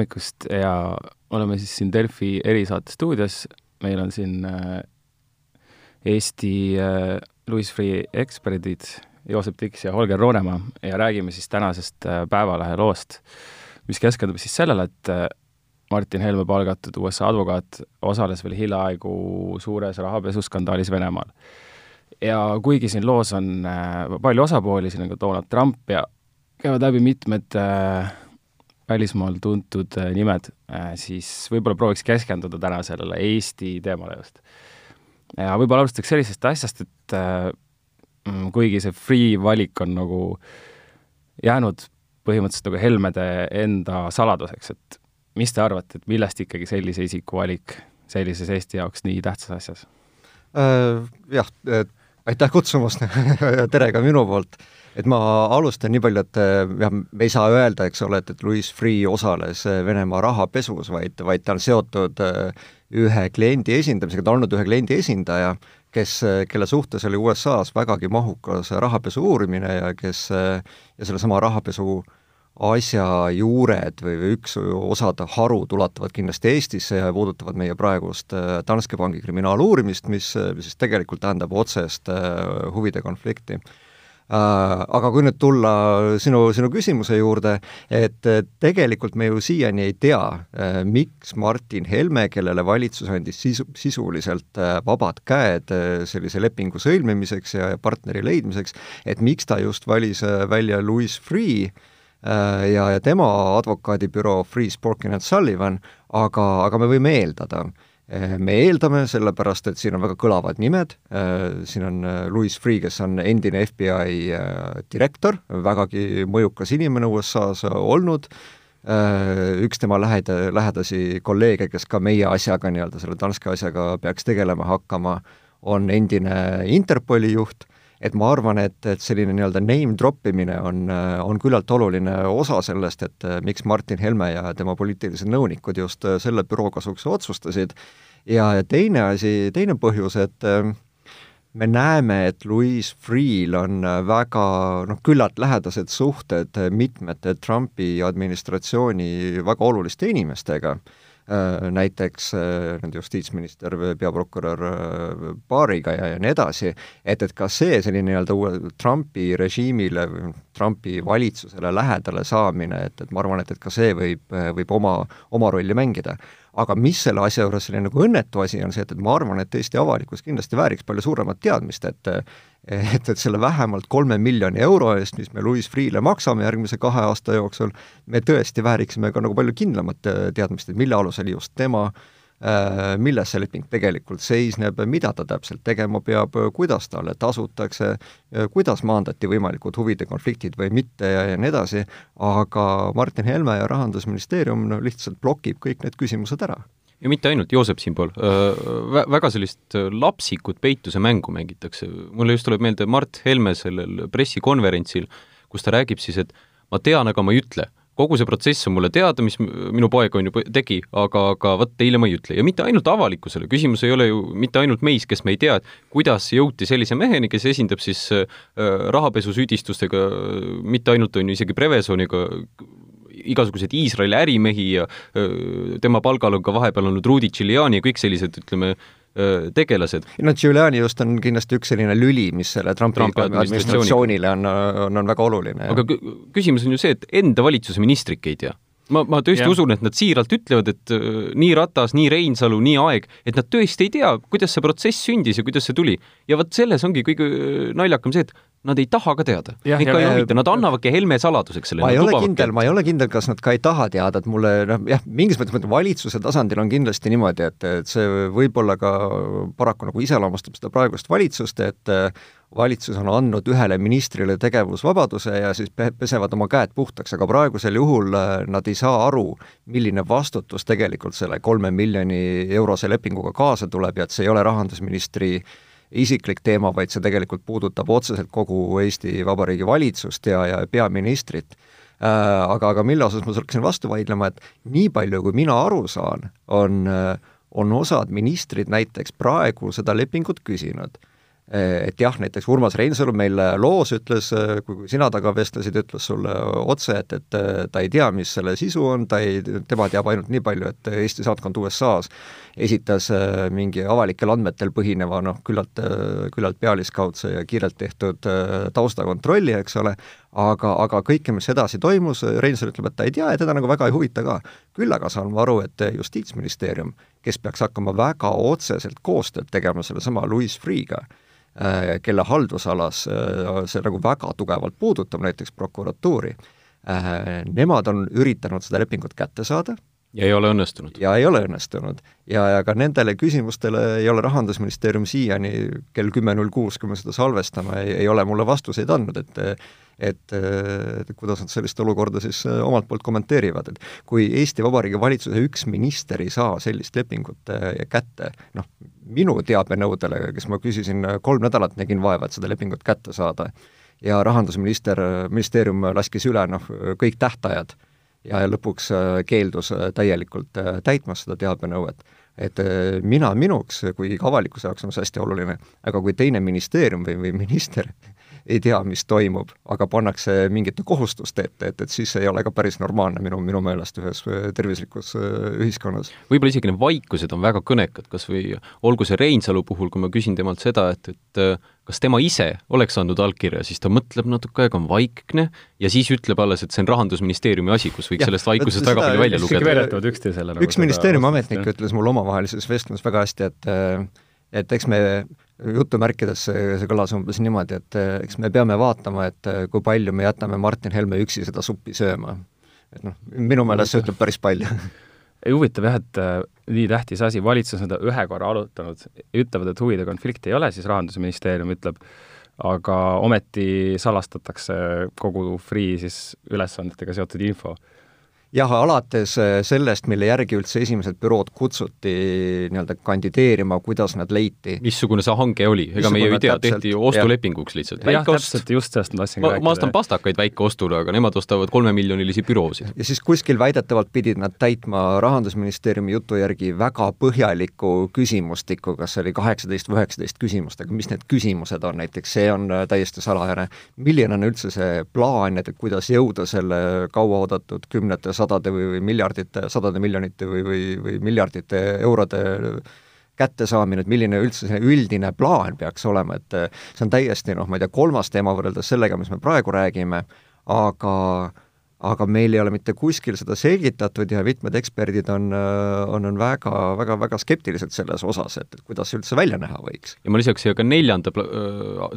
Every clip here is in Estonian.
hommikust ja oleme siis siin Delfi erisaate stuudios, meil on siin äh, Eesti äh, Louis Freeh eksperdid Joosep Tiks ja Holger Roonemaa ja räägime siis tänasest äh, Päevalehe loost, mis keskendub siis sellele, et Martin Helme palgatud USA advokaat osales veel hiljaaegu suures rahapesuskandaalis Venemaal. ja kuigi siin loos on palju osapooli, siin on ka Donald Trump ja käivad läbi mitmed äh, välismaal tuntud äh, nimed, äh, siis võib-olla prooviks keskenduda täna sellele Eesti teemale just. ja võib-olla alustaks sellisest asjast, et äh, mm, kuigi see free valik on nagu jäänud põhimõtteliselt nagu Helmede enda saladuseks, et mis te arvate, et millest ikkagi sellise isiku valik sellises Eesti jaoks nii tähtsas asjas äh,? Jah, aitäh kutsumast tere ka minu poolt et ma alustan nii palju, et eh, jah, me ei saa öelda, eks ole, et, et Louis Freeh osales eh, Venemaa rahapesus, vaid, vaid ta on seotud eh, ühe kliendi esindamisega, ta on olnud ühe kliendi esindaja, kes, kelle suhtes oli USA-s vägagi mahukas rahapesu uurimine ja kes, ja sellesama rahapesu asja juured või, või üks osad harud ulatuvad kindlasti Eestisse ja puudutavad meie praegust Danske Banki kriminaaluurimist, mis, mis siis tegelikult tähendab otsest huvide konflikti aga kui nüüd tulla sinu, sinu küsimuse juurde, et tegelikult me ju siiani ei tea, äh, miks Martin Helme, kellele valitsus andis sisu, sisuliselt äh, vabad käed sellise lepingu sõlmimiseks ja partneri leidmiseks, et miks ta just valis välja Louis Freeh, ja, ja tema advokaadibüroo Freeh, Sporkin and Sullivan, aga, aga me võime eeldada, me eeldame, sellepärast et siin on väga kõlavad nimed, eh, siin on eh, Louis Freeh, kes on endine FBI direktor, vägagi mõjukas inimene USA-s olnud, üks tema läheda, lähedasi kolleege, kes ka meie asjaga, nii-öelda selle Danske asjaga peaks tegelema hakkama, on endine Interpoli juht et ma arvan, et, et selline nii-öelda name drop imine on, on küllalt oluline osa sellest, et miks Martin Helme ja tema poliitilised nõunikud just selle büroo kasuks otsustasid, ja, ja teine asi, teine põhjus, et äh, me näeme, et Louis Freeh'l on väga noh, küllalt lähedased suhted mitmete Trumpi administratsiooni väga oluliste inimestega. Äh, näiteks äh, nende justiitsminister, peaprokurör äh, Barriga ja, ja nii edasi, et, et ka see selline nii-öelda uue Trumpi režiimile Trumpi valitsusele lähedale saamine, et, et ma arvan, et, et ka see võib, võib oma, oma rolli mängida aga mis selle asja juures selline nagu õnnetu asi on see, et, et ma arvan, et Eesti avalikkus kindlasti vääriks palju suuremat teadmist, et et, et selle vähemalt kolme miljoni euro eest, mis me Louis Freeh'le maksame järgmise kahe aasta jooksul, me tõesti vääriksime ka nagu palju kindlamat teadmist, et mille alusel just tema äh, milles see leping tegelikult seisneb, mida ta täpselt tegema peab, kuidas talle tasutakse, kuidas maandati võimalikud huvide konfliktid või mitte ja, ja nii edasi, aga Martin Helme ja Rahandusministeerium no lihtsalt blokib kõik need küsimused ära ja mitte ainult Joosep siinpool, väga sellist lapsikut peituse mängu mängitakse. mulle just tuleb meelde Mart Helme sellel pressikonverentsil, kus ta räägib siis, et ma tean, aga ma ei ütle. Kogu see protsess on mulle teada, mis minu poeg on ju tegi, aga, aga vot teile ma ei ütle. ja mitte ainult avalikkusele, küsimus ei ole ju mitte ainult meis, kes me ei tea, et kuidas jõuti sellise meheni, kes esindab siis äh, rahapesusüüdistustega mitte ainult, on ju, isegi Prevezoniga igasuguseid Iisraeli ärimehi ja tema palgal on ka vahepeal olnud Rudy Giuliani ja kõik sellised, ütleme, tegelased. no Giuliani just on kindlasti üks selline lüli, mis selle Trumpi, Trumpi administratsioonile on, on, on väga oluline. aga küsimus on ju see, et enda valitsuse ministrit ei tea ma, ma tõesti ja. usun, et nad siiralt ütlevad, et nii Ratas, nii Reinsalu, nii Aeg, et nad tõesti ei tea, kuidas see protsess sündis ja kuidas see tuli. ja vot selles ongi kõige naljakam see, et nad ei taha ka teada. Neid ka ei huvita, nad annavadki Helme saladuseks selle. ma ei ole kindel, ma ei ole kindel, kas nad ka ei taha teada, et mulle noh, jah, mingis mõttes valitsuse tasandil on kindlasti niimoodi, et, et see võib-olla ka paraku nagu iseloomustab seda praegust valitsust, et valitsus on andnud ühele ministrile tegevusvabaduse ja siis pesevad oma käed puhtaks, aga praegusel juhul äh, nad ei saa aru, milline vastutus tegelikult selle kolme miljoni eurose lepinguga kaasa tuleb ja et see ei ole rahandusministri isiklik teema, vaid see tegelikult puudutab otseselt kogu Eesti Vabariigi valitsust ja, ja peaministrit. Äh, aga, aga mille osas ma hakkasin vastu vaidlema, et nii palju, kui mina aru saan, on, äh, on osad ministrid näiteks praegu seda lepingut küsinud et jah, näiteks Urmas Reinsalu meil loos ütles, kui sina temaga vestlesid, ütles sulle otse, et, et ta ei tea, mis selle sisu on, ta ei, tema teab ainult nii palju, et Eesti saatkond USA-s esitas mingi avalikel andmetel põhineva noh, küllalt, küllalt pealiskaudse ja kiirelt tehtud taustakontrolli, eks ole, aga, aga kõike, mis edasi toimus, Reinsalu ütleb, et ta ei tea ja teda nagu väga ei huvita ka. küll aga saan ma aru, et Justiitsministeerium, kes peaks hakkama väga otseselt koostööd tegema sellesama Louis Freeh'ga, kelle haldusalas äh, see nagu väga tugevalt puudutab, näiteks prokuratuuri, äh, nemad on üritanud seda lepingut kätte saada, ja ei ole õnnestunud? ja ei ole õnnestunud. ja, ja ka nendele küsimustele ei ole Rahandusministeerium siiani kell kümme null kuus, kui me seda salvestame, ei ole mulle vastuseid andnud, et et, et kuidas nad sellist olukorda siis äh, omalt poolt kommenteerivad, et kui Eesti Vabariigi valitsuse üks minister ei saa sellist lepingut äh, kätte, noh, minu teabenõudele, kes ma küsisin äh, kolm nädalat, nägin vaeva, et seda lepingut kätte saada, ja rahandusminister, ministeerium laskis üle noh, kõik tähtajad ja lõpuks keeldus täielikult täitmast seda teabenõuet. Et mina minuks, kuigi avalikkuse jaoks on see hästi oluline, aga kui teine ministeerium või, või minister ei tea, mis toimub, aga pannakse mingite kohustuste ette, et, et siis ei ole ka päris normaalne minu, minu meelest ühes äh, tervislikus äh, ühiskonnas. võib-olla isegi need vaikused on väga kõnekad, kas või olgu see Reinsalu puhul, kui ma küsin temalt seda, et, et äh, kas tema ise oleks andnud allkirja, siis ta mõtleb natuke aega, on vaikne ja siis ütleb alles, et see on Rahandusministeeriumi asi, kus võiks ja, sellest vaikusest väga palju välja lugeda. nagu üks ministeeriumi ametnik ütles mulle omavahelises vestluses väga hästi, et et eks me jutumärkides see, see kõlas umbes niimoodi, et eh, eks me peame vaatama, et eh, kui palju me jätame Martin Helme üksi seda suppi sööma. et noh, minu meelest see ütleb päris palju ei huvitav jah, et äh, nii tähtis asi, valitsus on seda ühe korra arutanud, ütlevad, et huvide konflikti ei ole, siis Rahandusministeerium ütleb, aga ometi salastatakse kogu Freeh siis ülesannetega seotud info jah, alates äh, sellest, mille järgi üldse esimesed bürood kutsuti nii-öelda kandideerima, kuidas nad leiti. missugune see hange oli, ega me ju ei tea, tehti ostulepinguks lihtsalt. jah, täpselt, just sellest ma tahtsingi rääkida. ma ostan pastakaid väikeostule, aga nemad ostavad kolmemiljonilisi büroosid. ja siis kuskil väidetavalt pidid nad täitma Rahandusministeeriumi jutu järgi väga põhjaliku küsimustiku, kas see oli kaheksateist või üheksateist küsimust, aga mis need küsimused on näiteks, see on äh, täiesti salajane. milline on üldse see plaan, et kuidas jõuda selle kauaoodatud kümnete sadade või, või miljardite, sadade miljonite või, või, või miljardite eurode kättesaamine, et milline üldse see üldine plaan peaks olema, et see on täiesti noh, ma ei tea, kolmas teema võrreldes sellega, mis me praegu räägime, aga aga meil ei ole mitte kuskil seda selgitatud ja mitmed eksperdid on, on, on väga, väga, väga skeptilised selles osas, et, et kuidas see üldse välja näha võiks. ja ma lisaks siia ka neljanda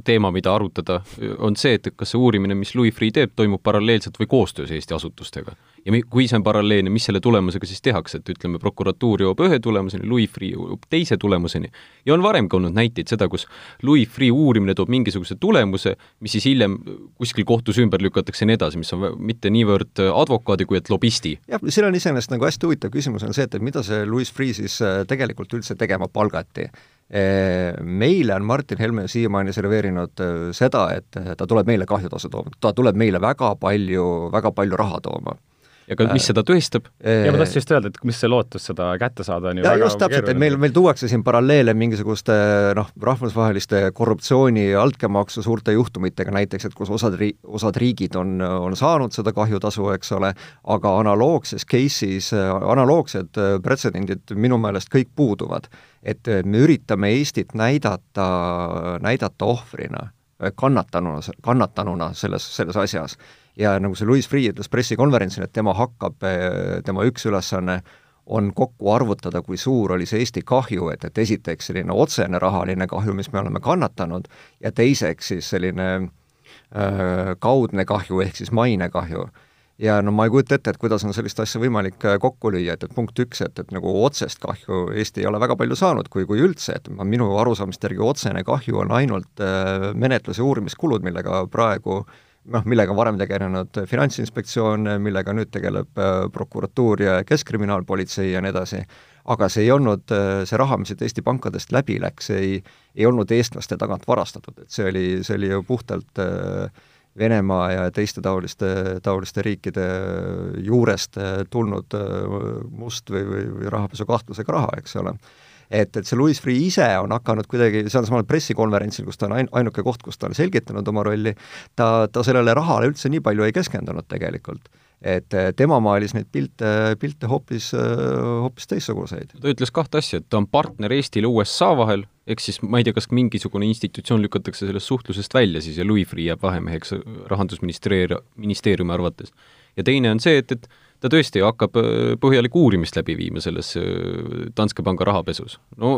teema, mida arutada, on see, et kas see uurimine, mis Louis Freeh teeb, toimub paralleelselt või koostöös Eesti asutustega. ja kui see on paralleelne, mis selle tulemusega siis tehakse, et ütleme, prokuratuur jõuab ühe tulemuseni, Louis Freeh jõuab teise tulemuseni ja on varemgi olnud näiteid seda, kus Louis Freeh uurimine toob mingisuguse tulemuse, mis siis hiljem kuskil kohtus ümber lükatakse ja nii edasi, mis on mitte niivõrd niivõrd äh, advokaadi kui et lobisti. jah, siin on iseenesest nagu hästi huvitav küsimus on see, et, et mida see Louis Freeh siis äh, tegelikult üldse tegema palgati. Äh, meile on Martin Helme siiamaani serveerinud seda, et ta tuleb meile kahjutasu tooma, ta tuleb meile väga palju, väga palju raha tooma ja ka mis seda tõestab? ja ma tahtsin just öelda, et mis see lootus seda kätte saada on ju ja just täpselt, et meil, meil tuuakse siin paralleele mingisuguste noh, rahvusvaheliste korruptsiooni altkäemaksu suurte juhtumitega näiteks, et kus osad ri-, osad riigid on, on saanud seda kahjutasu, eks ole, aga analoogses case'is, analoogsed pretsedendid minu meelest kõik puuduvad. et me üritame Eestit näidata, näidata ohvrina, kannatanuna, kannatanuna selles, selles asjas ja nagu see Louis Freeh ütles pressikonverentsil, et tema hakkab, tema üks ülesanne on kokku arvutada, kui suur oli see Eesti kahju, et, et esiteks selline otsene rahaline kahju, mis me oleme kannatanud, ja teiseks siis selline äh, kaudne kahju ehk siis mainekahju. ja no ma ei kujuta ette, et kuidas on sellist asja võimalik äh, kokku lüüa, et, et punkt üks, et, et nagu otsest kahju Eesti ei ole väga palju saanud, kui, kui üldse, et minu arusaamist järgi otsene kahju on ainult äh, menetluse uurimiskulud, millega praegu äh, noh, millega varem tegelenud Finantsinspektsioon, millega nüüd tegeleb äh, prokuratuur ja Keskkriminaalpolitsei ja nii edasi, aga see ei olnud, äh, see raha, mis siit Eesti pankadest läbi läks, ei, ei olnud eestlaste tagant varastatud, et see oli, see oli ju puhtalt äh, Venemaa ja teiste taoliste, taoliste riikide juurest tulnud must või, või, või rahapesu kahtlusega raha, eks ole et, et see Louis Freeh ise on hakanud kuidagi sealsamal pressikonverentsil, kus ta on ain-, ainuke koht, kus ta on selgitanud oma rolli, ta, ta sellele rahale üldse nii palju ei keskendunud tegelikult et tema maalis neid pilte, pilte hoopis, hoopis teistsuguseid. ta ütles kahte asja, et ta on partner Eestile USA vahel, ehk siis ma ei tea, kas mingisugune institutsioon lükatakse sellest suhtlusest välja siis ja Louis Freeh jääb vahemeheks rahandusministeeri-, ministeeriumi arvates. ja teine on see, et, et ta tõesti hakkab äh, põhjalikku uurimist läbi viima selles äh, Danske panga rahapesus. no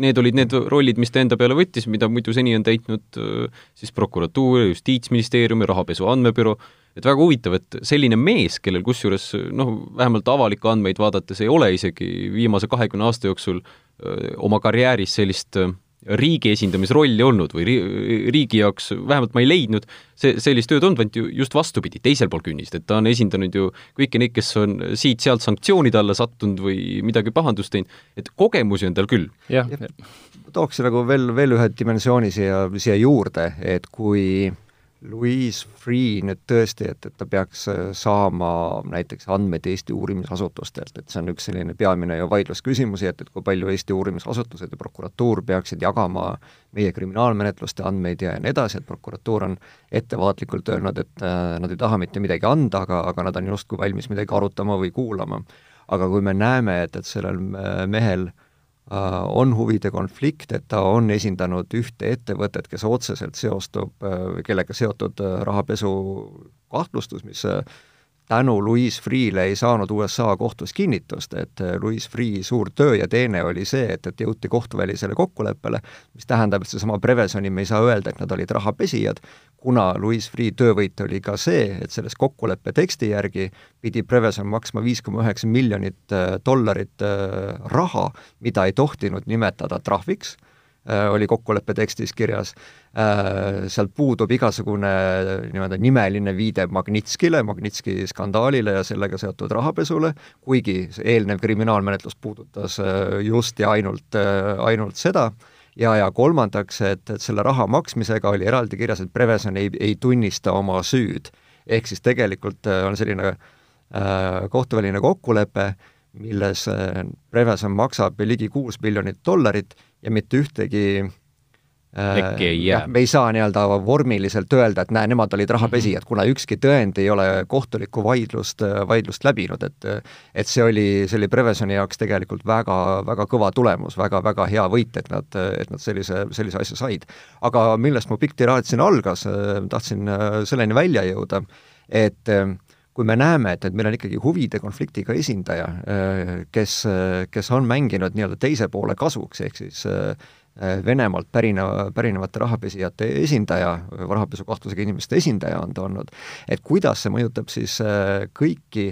need olid need rollid, mis ta enda peale võttis, mida muidu seni on täitnud äh, siis prokuratuur, Justiitsministeerium ja Rahapesu Andmebüroo, et väga huvitav, et selline mees, kellel kusjuures noh, vähemalt avalikke andmeid vaadates ei ole isegi viimase kahekümne aasta jooksul öö, oma karjääris sellist öö, riigi esindamisrolli olnud või ri-, riigi jaoks, vähemalt ma ei leidnud, see, sellist tööd olnud, vaid ju just vastupidi, teisel pool künnist, et ta on esindanud ju kõiki neid, kes on siit-sealt sanktsioonide alla sattunud või midagi pahandust teinud, et kogemusi on tal küll. tooks nagu veel, veel ühe dimensiooni siia, siia juurde, et kui äh, Louise Freeh nüüd tõesti, et, et ta peaks äh, saama näiteks andmeid Eesti uurimisasutustelt, et see on üks selline peamine ju vaidlusküsimusi, et, et kui palju Eesti uurimisasutused ja prokuratuur peaksid jagama meie kriminaalmenetluste andmeid ja, nii edasi, et prokuratuur on ettevaatlikult öelnud, et äh, nad ei taha mitte midagi anda, aga, aga nad on justkui valmis midagi arutama või kuulama. aga kui me näeme, et, et sellel äh, mehel Äh, on huvide konflikt, et ta on esindanud ühte ettevõtet, kes otseselt seostub, äh, kellega seotud äh, rahapesu kahtlustus, mis tänu Louis Freeh'le ei saanud USA kohtus kinnitust, et Louis Freeh' suur töö ja teene oli see, et, et jõuti kohtuvälisele kokkuleppele, mis tähendab, et seesama Prevezoni me ei saa öelda, et nad olid rahapesijad, kuna Louis Freeh' töövõit oli ka see, et selles kokkuleppe teksti järgi pidi Prevezon maksma viis koma üheksa miljonit äh, dollarit äh, raha, mida ei tohtinud nimetada trahviks, äh, oli kokkuleppe tekstis kirjas, sealt puudub igasugune nii-öelda nimeline viide Magnitskile, Magnitski skandaalile ja sellega seotud rahapesule, kuigi eelnev kriminaalmenetlus puudutas just ja ainult, ainult seda ja, ja kolmandaks, et, et selle raha maksmisega oli eraldi kirjas, et Prevezon ei, ei tunnista oma süüd. ehk siis tegelikult äh, on selline äh, kohtuväline kokkulepe, milles äh, Prevezon maksab ligi kuus miljonit dollarit ja mitte ühtegi äkki ei jää. me ei saa nii-öelda vormiliselt öelda, et näe, nemad olid rahapesijad, kuna ükski tõend ei ole kohtulikku vaidlust, vaidlust läbinud, et et see oli, see oli Prevezoni jaoks tegelikult väga, väga kõva tulemus väga,, väga-väga hea võit, et nad, et nad sellise, sellise asja said. aga millest mu pikk tiraad siin algas, tahtsin selleni välja jõuda, et kui me näeme, et, et meil on ikkagi huvide konfliktiga esindaja, kes, kes on mänginud nii-öelda teise poole kasuks, ehk siis äh, Äh, Venemaalt pärineva, pärinevate rahapesijate esindaja, rahapesukahtlusega inimeste esindaja on ta olnud, et kuidas see mõjutab siis äh, kõiki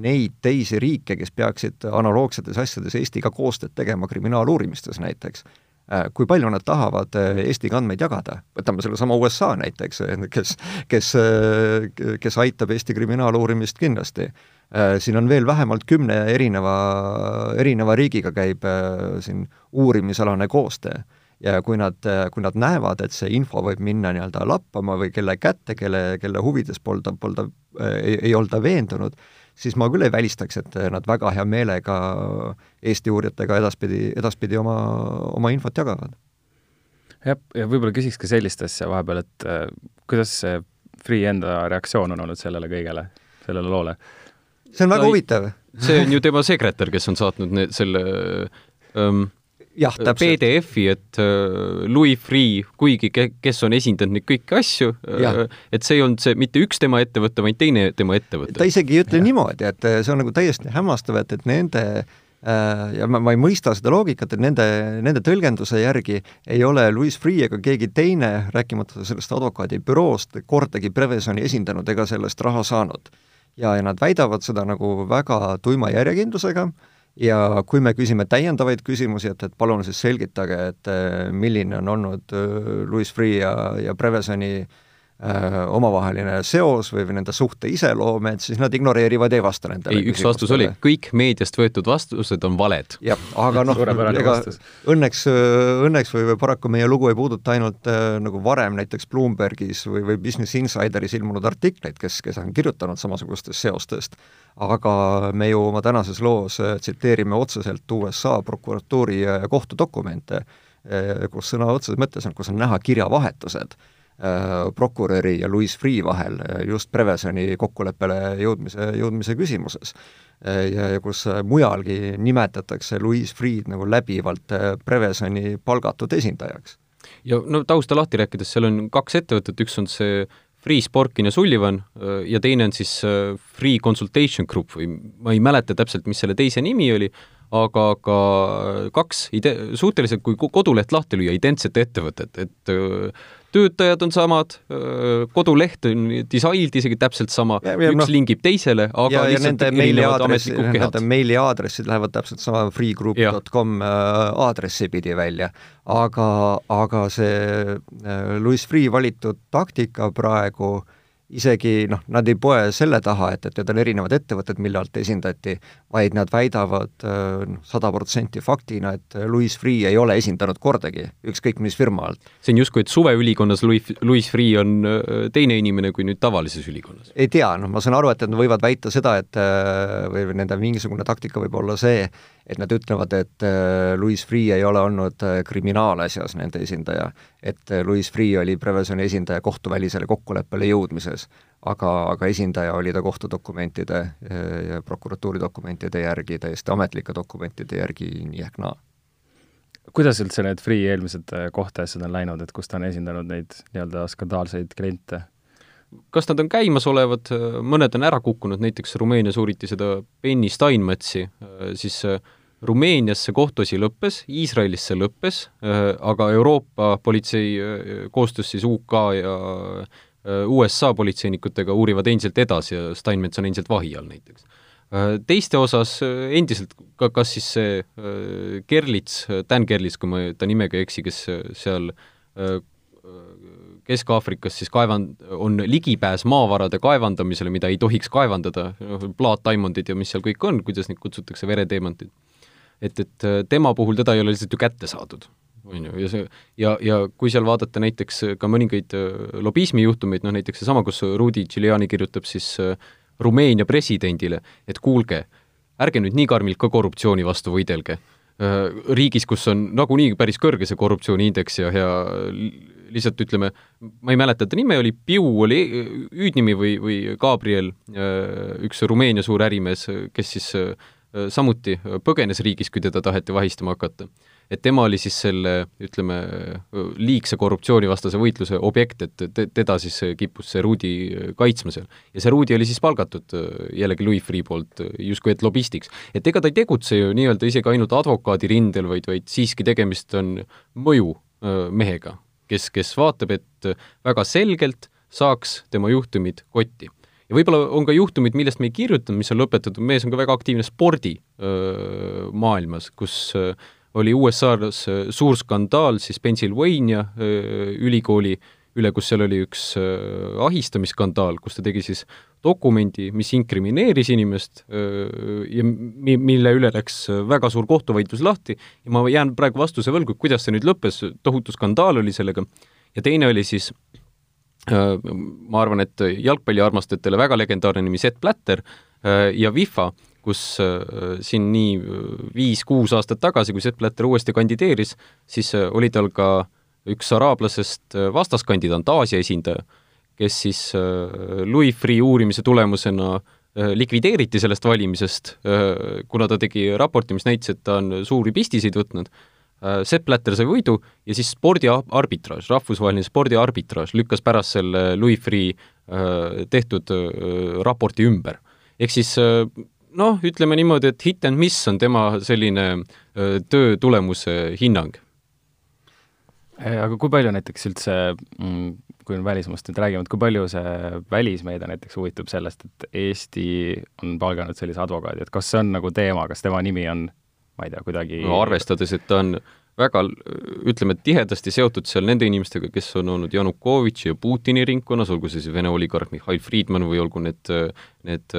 neid teisi riike, kes peaksid analoogsetes asjades Eestiga koostööd tegema kriminaaluurimistes näiteks? äh, kui palju nad tahavad Eestiga andmeid jagada. võtame sellesama USA näiteks, kes, kes, kes aitab Eesti kriminaaluurimist kindlasti. Siin on veel vähemalt kümne erineva, erineva riigiga käib siin uurimisalane koostöö. ja kui nad, kui nad näevad, et see info võib minna nii-öelda lappama või kelle kätte, kelle, kelle huvides polda, polda, ei, ei olda veendunud, siis ma küll ei välistaks, et nad väga hea meelega Eesti uurijatega edaspidi, edaspidi oma, oma infot jagavad. jah, ja võib-olla küsiks ka sellist asja vahepeal, et äh, kuidas see Freeh enda reaktsioon on olnud sellele kõigele, sellele loole? see on väga no, huvitav. see on ju tema sekretär, kes on saatnud need, selle ähm, jah, äh, PDF-i, et äh, Louis Freeh, kuigi ke-, kes on esindanud neid kõiki asju, äh, et see ei olnud see mitte üks tema ettevõte, vaid teine tema ettevõte. ta isegi ei ütle ja. niimoodi, et see on nagu täiesti hämmastav, et, et nende ja ma, ma ei mõista seda loogikat, et nende, nende tõlgenduse järgi ei ole Louis Freeh ega keegi teine, rääkimata sellest advokaadibüroost, kordagi Prevezoni esindanud ega sellest raha saanud. ja, ja nad väidavad seda nagu väga tuima järjekindlusega äh,, ja kui me küsime täiendavaid küsimusi, et, et palun siis selgitage, et äh, milline on olnud äh, Louis Freeh ja, ja Prevezoni äh, omavaheline seos või, või nende suhte iseloom, et siis nad ignoreerivad, ei vasta nendele ei, üks vastus oli, kõik meediast võetud vastused on valed. jah, aga noh, ega õnneks, õnneks või, või paraku meie lugu ei puuduta ainult äh, nagu varem näiteks Bloombergis või, või Business Insideris ilmunud artikleid, kes, kes on kirjutanud samasugustest seostest, aga me ju oma tänases loos äh, tsiteerime otseselt USA prokuratuuri ja kohtudokumente, äh, kus sõna otseses mõttes on, kus on näha kirjavahetused. Äh, prokuröri ja Louis Freeh vahel äh, just Prevesoni kokkuleppele jõudmise, jõudmise küsimuses. Äh, ja, ja kus mujalgi nimetatakse Louis Freeh'd nagu läbivalt Prevesoni palgatud esindajaks. ja no tausta lahti rääkides, seal on kaks ettevõtet, üks on see Free Sporkin ja Sullivan ja teine on siis Free Consultation Group või ma ei mäleta täpselt, mis selle teise nimi oli, aga ka kaks ide-, suhteliselt, kui koduleht lahti lüüa, identset ettevõtet, et töötajad on samad, koduleht on disainilt isegi täpselt sama, üks no, lingib teisele, aga ja, ja ametlikud kehad. Nende meiliaadressid lähevad täpselt sama freegroup.com aadressi pidi välja. aga, aga see Louis Freeh valitud taktika praegu äh, isegi noh, nad ei poe selle taha, et, et need on erinevad ettevõtted, mille alt esindati, vaid nad väidavad äh, noh, sada protsenti faktina, et Louis Freeh ei ole esindanud kordagi ükskõik mis firma alt. see on justkui, et suveülikonnas Louis, Louis Freeh on äh, teine inimene kui nüüd tavalises ülikonnas? ei tea, noh, ma saan aru, et nad võivad väita seda, et äh, või nende mingisugune taktika võib olla see, et nad ütlevad, et Louis Freeh ei ole olnud kriminaalasjas nende esindaja, et Louis Freeh oli Prevesoni esindaja kohtuvälisele kokkuleppele jõudmises suhtes, aga, aga esindaja oli ta kohtudokumentide ja prokuratuuri dokumentide järgi, täiesti ametlike dokumentide järgi nii ehk naa kuidas üldse need Freeh eelmised äh, kohtuasjad on läinud, et kus ta on esindanud neid nii-öelda skandaalseid kliente? kas nad on käimasolevad, mõned on ära kukkunud, näiteks Rumeenias uuriti seda Benny Steinmetsi, äh, siis Rumeenias see kohtuasi lõppes, Iisraelis see lõppes, aga Euroopa politsei koostöös siis UK ja USA politseinikutega uurivad endiselt edasi ja Steinmetz on endiselt vahi all näiteks. Äh, teiste osas äh, endiselt ka, kas siis see Gerlits, Dan Gerlits, kui ma ta nimega ei eksi, kes seal Kesk-Aafrikas siis kaevan-, on ligipääs maavarade kaevandamisele, mida ei tohiks kaevandada, noh, plaatdiamondid ja mis seal kõik on, kuidas neid kutsutakse, vereteemantid. et, et tema puhul teda ei ole lihtsalt ju kätte saadud on ju, ja see, ja, ja kui seal vaadata näiteks ka mõningaid äh, lobismijuhtumeid, noh näiteks seesama, kus Rudi Giuliani kirjutab siis äh, Rumeenia presidendile, et kuulge, ärge nüüd nii karmilt ka korruptsiooni vastu võidelge. Äh, riigis, kus on nagunii päris kõrge see korruptsiooniindeks ja, ja lihtsalt ütleme, ma ei mäleta ta nime, oli Piu oli hüüdnimi või, või Gabriel, üks Rumeenia suur ärimees, kes siis samuti põgenes riigis, kui teda taheti vahistama hakata et tema oli siis selle, ütleme, liigse korruptsioonivastase võitluse objekt, et te, teda siis kippus see Rudi kaitsma seal. ja see Rudi oli siis palgatud jällegi Louis Freeh poolt justkui et lobistiks. et ega ta ei tegutse ju nii-öelda isegi ainult advokaadi rindel, vaid, vaid siiski tegemist on mõjumehega, kes, kes vaatab, et väga selgelt saaks tema juhtumid kotti ja võib-olla on ka juhtumid, millest me ei kirjutanud, mis on lõpetatud, mees on ka väga aktiivne spordimaailmas, kus öö, oli USA-s äh, suur skandaal siis Pennsylvania äh, ülikooli üle, kus seal oli üks äh, ahistamisskandaal, kus ta tegi siis dokumendi, mis inkrimineeris inimest ja mi-, mille üle läks väga suur kohtuvaidlus lahti. Ja ma jään praegu vastuse võlgu, kuidas see nüüd lõppes, tohutu skandaal oli sellega, ja teine oli siis ma arvan, et jalgpalliarmastajatele väga legendaarne nimi Seth Blatter ja FIFA kus äh, siin nii äh, viis-kuus aastat tagasi, kui Sepp Blatter uuesti kandideeris, siis äh, oli tal ka üks araablasest vastaskandidaat, Aasia esindaja, kes siis Louis Freeh uurimise tulemusena likvideeriti sellest valimisest, kuna ta tegi raporti, mis näitas, et ta on suuri pistiseid võtnud, Sepp Blatter sai võidu ja siis spordiarbitraaž, rahvusvaheline spordiarbitraaž lükkas pärast selle Louis Freeh tehtud raporti ümber. ehk siis noh, ütleme niimoodi, et hit and miss on tema selline töö tulemuse hinnang. aga kui palju näiteks üldse, mm, kui me välismaast nüüd räägime, et kui palju see välismeedia näiteks huvitub sellest, et Eesti on palganud sellise advokaadi, et kas see on nagu teema, kas tema nimi on, ma ei tea, kuidagi no arvestades, et ta on väga ütleme, tihedasti seotud seal nende inimestega, kes on olnud Janukovitši ja Putini ringkonnas, olgu see siis Vene oligarh Mihhail Friedman või olgu need, need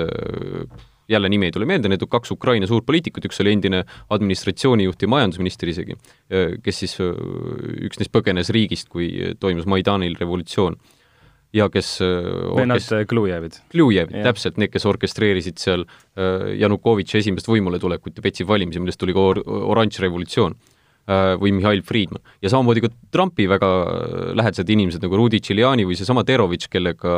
jälle nimi ei tule meelde, need kaks Ukraina suurpoliitikut, üks oli endine administratsioonijuht ja majandusminister isegi, kes siis, üks neist põgenes riigist, kui toimus Maidanil revolutsioon. Ja kes vennad Klujevid. Klujevid, täpselt, need, kes orkestreerisid seal Janukovitši esimest võimuletulekut ja petsid valimisi, millest tuli ka or oranž revolutsioon või Mihhail Friedman. ja samamoodi ka Trumpi väga lähedased inimesed nagu Rudy Giuliani või seesama Terovitš, kellega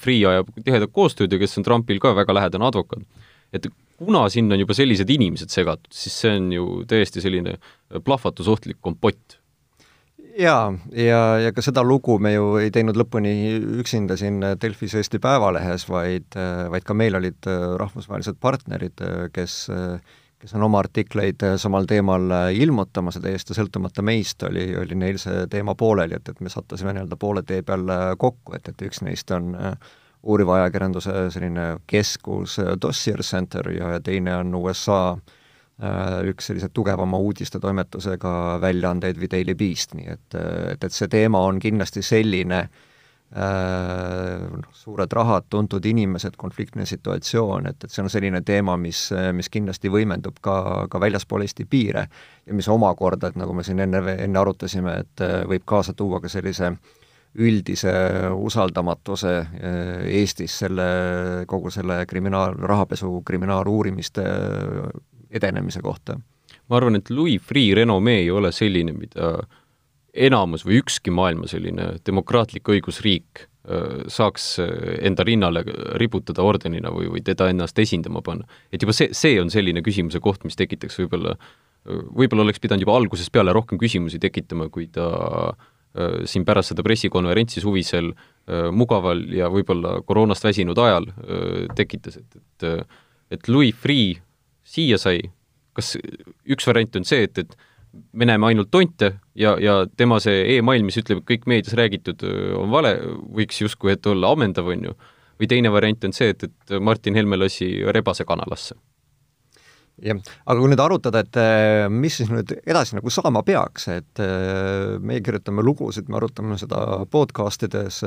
Free ajab tihedat koostööd ja kes on Trumpil ka väga lähedane advokaat. et kuna sinna on juba sellised inimesed segatud, siis see on ju täiesti selline plahvatusohtlik kompott jaa, ja, ja ka seda lugu me ju ei teinud lõpuni üksinda siin Delfis Eesti Päevalehes, vaid, vaid ka meil olid rahvusvahelised partnerid, kes kes on oma artikleid samal teemal ilmutamas ja täiesti sõltumata meist oli, oli neil see teema pooleli, et, et me sattusime nii-öelda poole tee peal kokku, et, et üks neist on uuriva ajakirjanduse selline keskus Dossier Center ja, ja teine on USA äh, Äh, üks sellise tugevama uudistetoimetusega väljaandeid või Daily Beast, nii et, et, et see teema on kindlasti selline äh, noh, suured rahad, tuntud inimesed, konfliktne situatsioon, et, et see on selline teema, mis, mis kindlasti võimendub ka, ka väljaspool Eesti piire ja mis omakorda, et nagu me siin enne, enne arutasime, et äh, võib kaasa tuua ka sellise üldise usaldamatuse Eestis selle, kogu selle kriminaal, rahapesu kriminaaluurimiste edenemise kohta? ma arvan, et Louis Freeh renomee ei ole selline, mida enamus või ükski maailma selline demokraatlik õigusriik saaks enda rinnale riputada ordenina või, või teda ennast esindama panna. et juba see, see on selline küsimuse koht, mis tekitaks võib-olla, võib-olla oleks pidanud juba algusest peale rohkem küsimusi tekitama, kui ta siin pärast seda pressikonverentsi suvisel mugaval ja võib-olla koroonast väsinud ajal tekitas, et, et et Louis Freeh siia sai, kas üks variant on see, et, et me näeme ainult tonte ja, ja tema see email, mis ütleb, et kõik meedias räägitud on vale, võiks justkui ette olla ammendav, on ju, või teine variant on see, et, et Martin Helme lasi rebase kanalasse. Jah, aga kui nüüd arutada, et mis siis nüüd edasi nagu saama peaks, et meie kirjutame lugusid, me arutame seda podcast ides,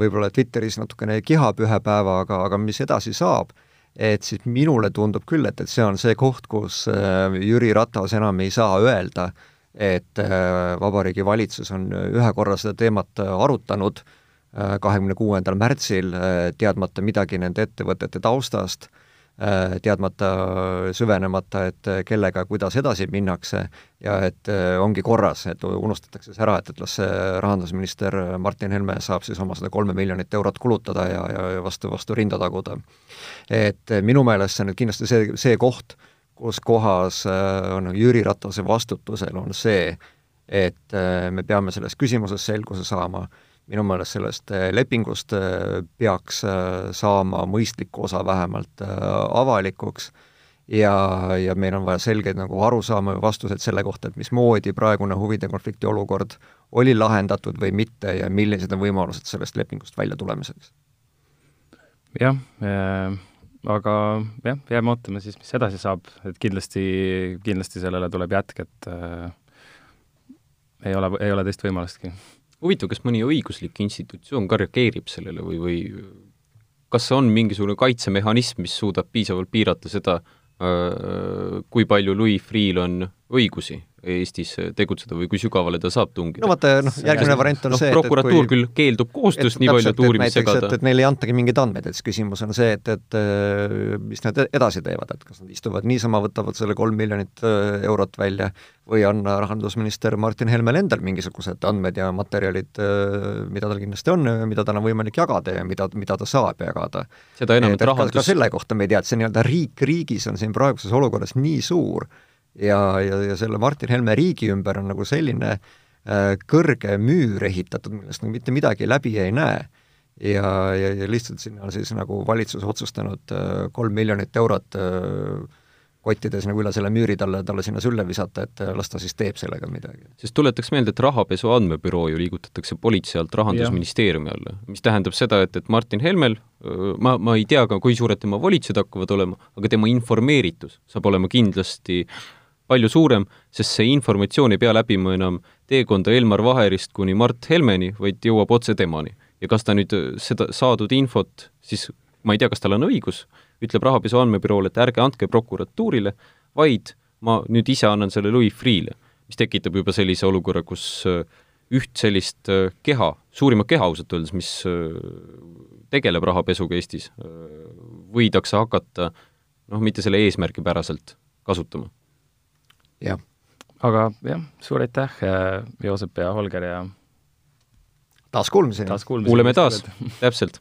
võib-olla Twitteris natukene kihab ühe päeva, aga, aga mis edasi saab et siis minule tundub küll, et, et see on see koht, kus äh, Jüri Ratas enam ei saa öelda, et äh, Vabariigi Valitsus on ühe korra seda teemat arutanud, äh, kahekümne kuuendal märtsil, teadmata midagi nende ettevõtete taustast teadmata, süvenemata, et kellega, kuidas edasi minnakse ja et äh, ongi korras, et unustatakse see ära, et, et las see rahandusminister Martin Helme saab siis oma seda kolme miljonit eurot kulutada ja, ja vastu, vastu rinda taguda. et minu meelest see on nüüd kindlasti see, see koht, kus kohas äh, on Jüri Ratase vastutusel, on see, et me peame selles küsimuses selguse saama minu meelest sellest äh, lepingust äh, peaks äh, saama mõistlik osa vähemalt avalikuks. Ja, ja meil on vaja selgeid nagu arusaama ja vastuseid selle kohta, et mismoodi praegune huvide konflikti olukord oli lahendatud või mitte ja millised on võimalused sellest lepingust välja tulemiseks. jah äh,, aga jah, jääme ootama siis, mis edasi saab, et kindlasti, kindlasti sellele tuleb jätk, et äh, ei ole, ei ole teist võimalustki huvitav, kas mõni õiguslik institutsioon ka reageerib sellele või, või kas on mingisugune kaitsemehhanism, mis suudab piisavalt piirata seda, kui palju Louis Freeh'l on õigusi Eestis tegutseda või kui sügavale ta saab tungida. no vaata, noh, järgmine variant on no, see, et prokuratuur kui, küll keeldub koostööst nii palju, et uurimist segada. et neile ei antagi mingeid andmeid, et siis küsimus on see, et, et äh, mis nad edasi teevad, et kas nad istuvad niisama, võtavad selle kolm miljonit äh, eurot välja või on rahandusminister Martin Helmel endal mingisugused andmed ja materjalid, äh, mida tal kindlasti on, mida tal on võimalik jagada ja mida, mida ta saab jagada. seda enam, et rahandus ka selle kohta me ei tea, et see nii-öelda riik riigis on siin praeguses olukorras nii suur, ja, ja, ja selle Martin Helme riigi ümber on nagu selline äh, kõrge müür ehitatud, millest nagu mitte midagi läbi ei näe. ja, ja, ja lihtsalt sinna on siis nagu valitsus otsustanud äh, kolm miljonit eurot äh, kottides nagu üle selle müüri talle, talle sinna sülle visata, et äh, las ta siis teeb sellega midagi. sest tuletaks meelde, et rahapesu andmebüroo ju liigutatakse politsei alt Rahandusministeeriumi alla, mis tähendab seda, et, et Martin Helmel, ma, ma ei tea ka, kui suured tema volitused hakkavad olema, aga tema informeeritus saab olema kindlasti palju suurem, sest see informatsioon ei pea läbima enam teekonda Elmar Vaherist kuni Mart Helmeni, vaid jõuab otse temani. ja kas ta nüüd seda saadud infot siis, ma ei tea, kas tal on õigus, ütleb rahapesu andmebüroole, et ärge andke prokuratuurile, vaid ma nüüd ise annan selle Louis Freeh'le, mis tekitab juba sellise olukorra, kus üht sellist keha, suurimat keha ausalt öeldes, mis tegeleb rahapesuga Eestis, võidakse hakata noh, mitte selle eesmärgipäraselt kasutama jah, aga jah, suur aitäh, äh, Joosep ja Holger ja taas kuulmiseni, taas kuulmiseni.! kuuleme taas, täpselt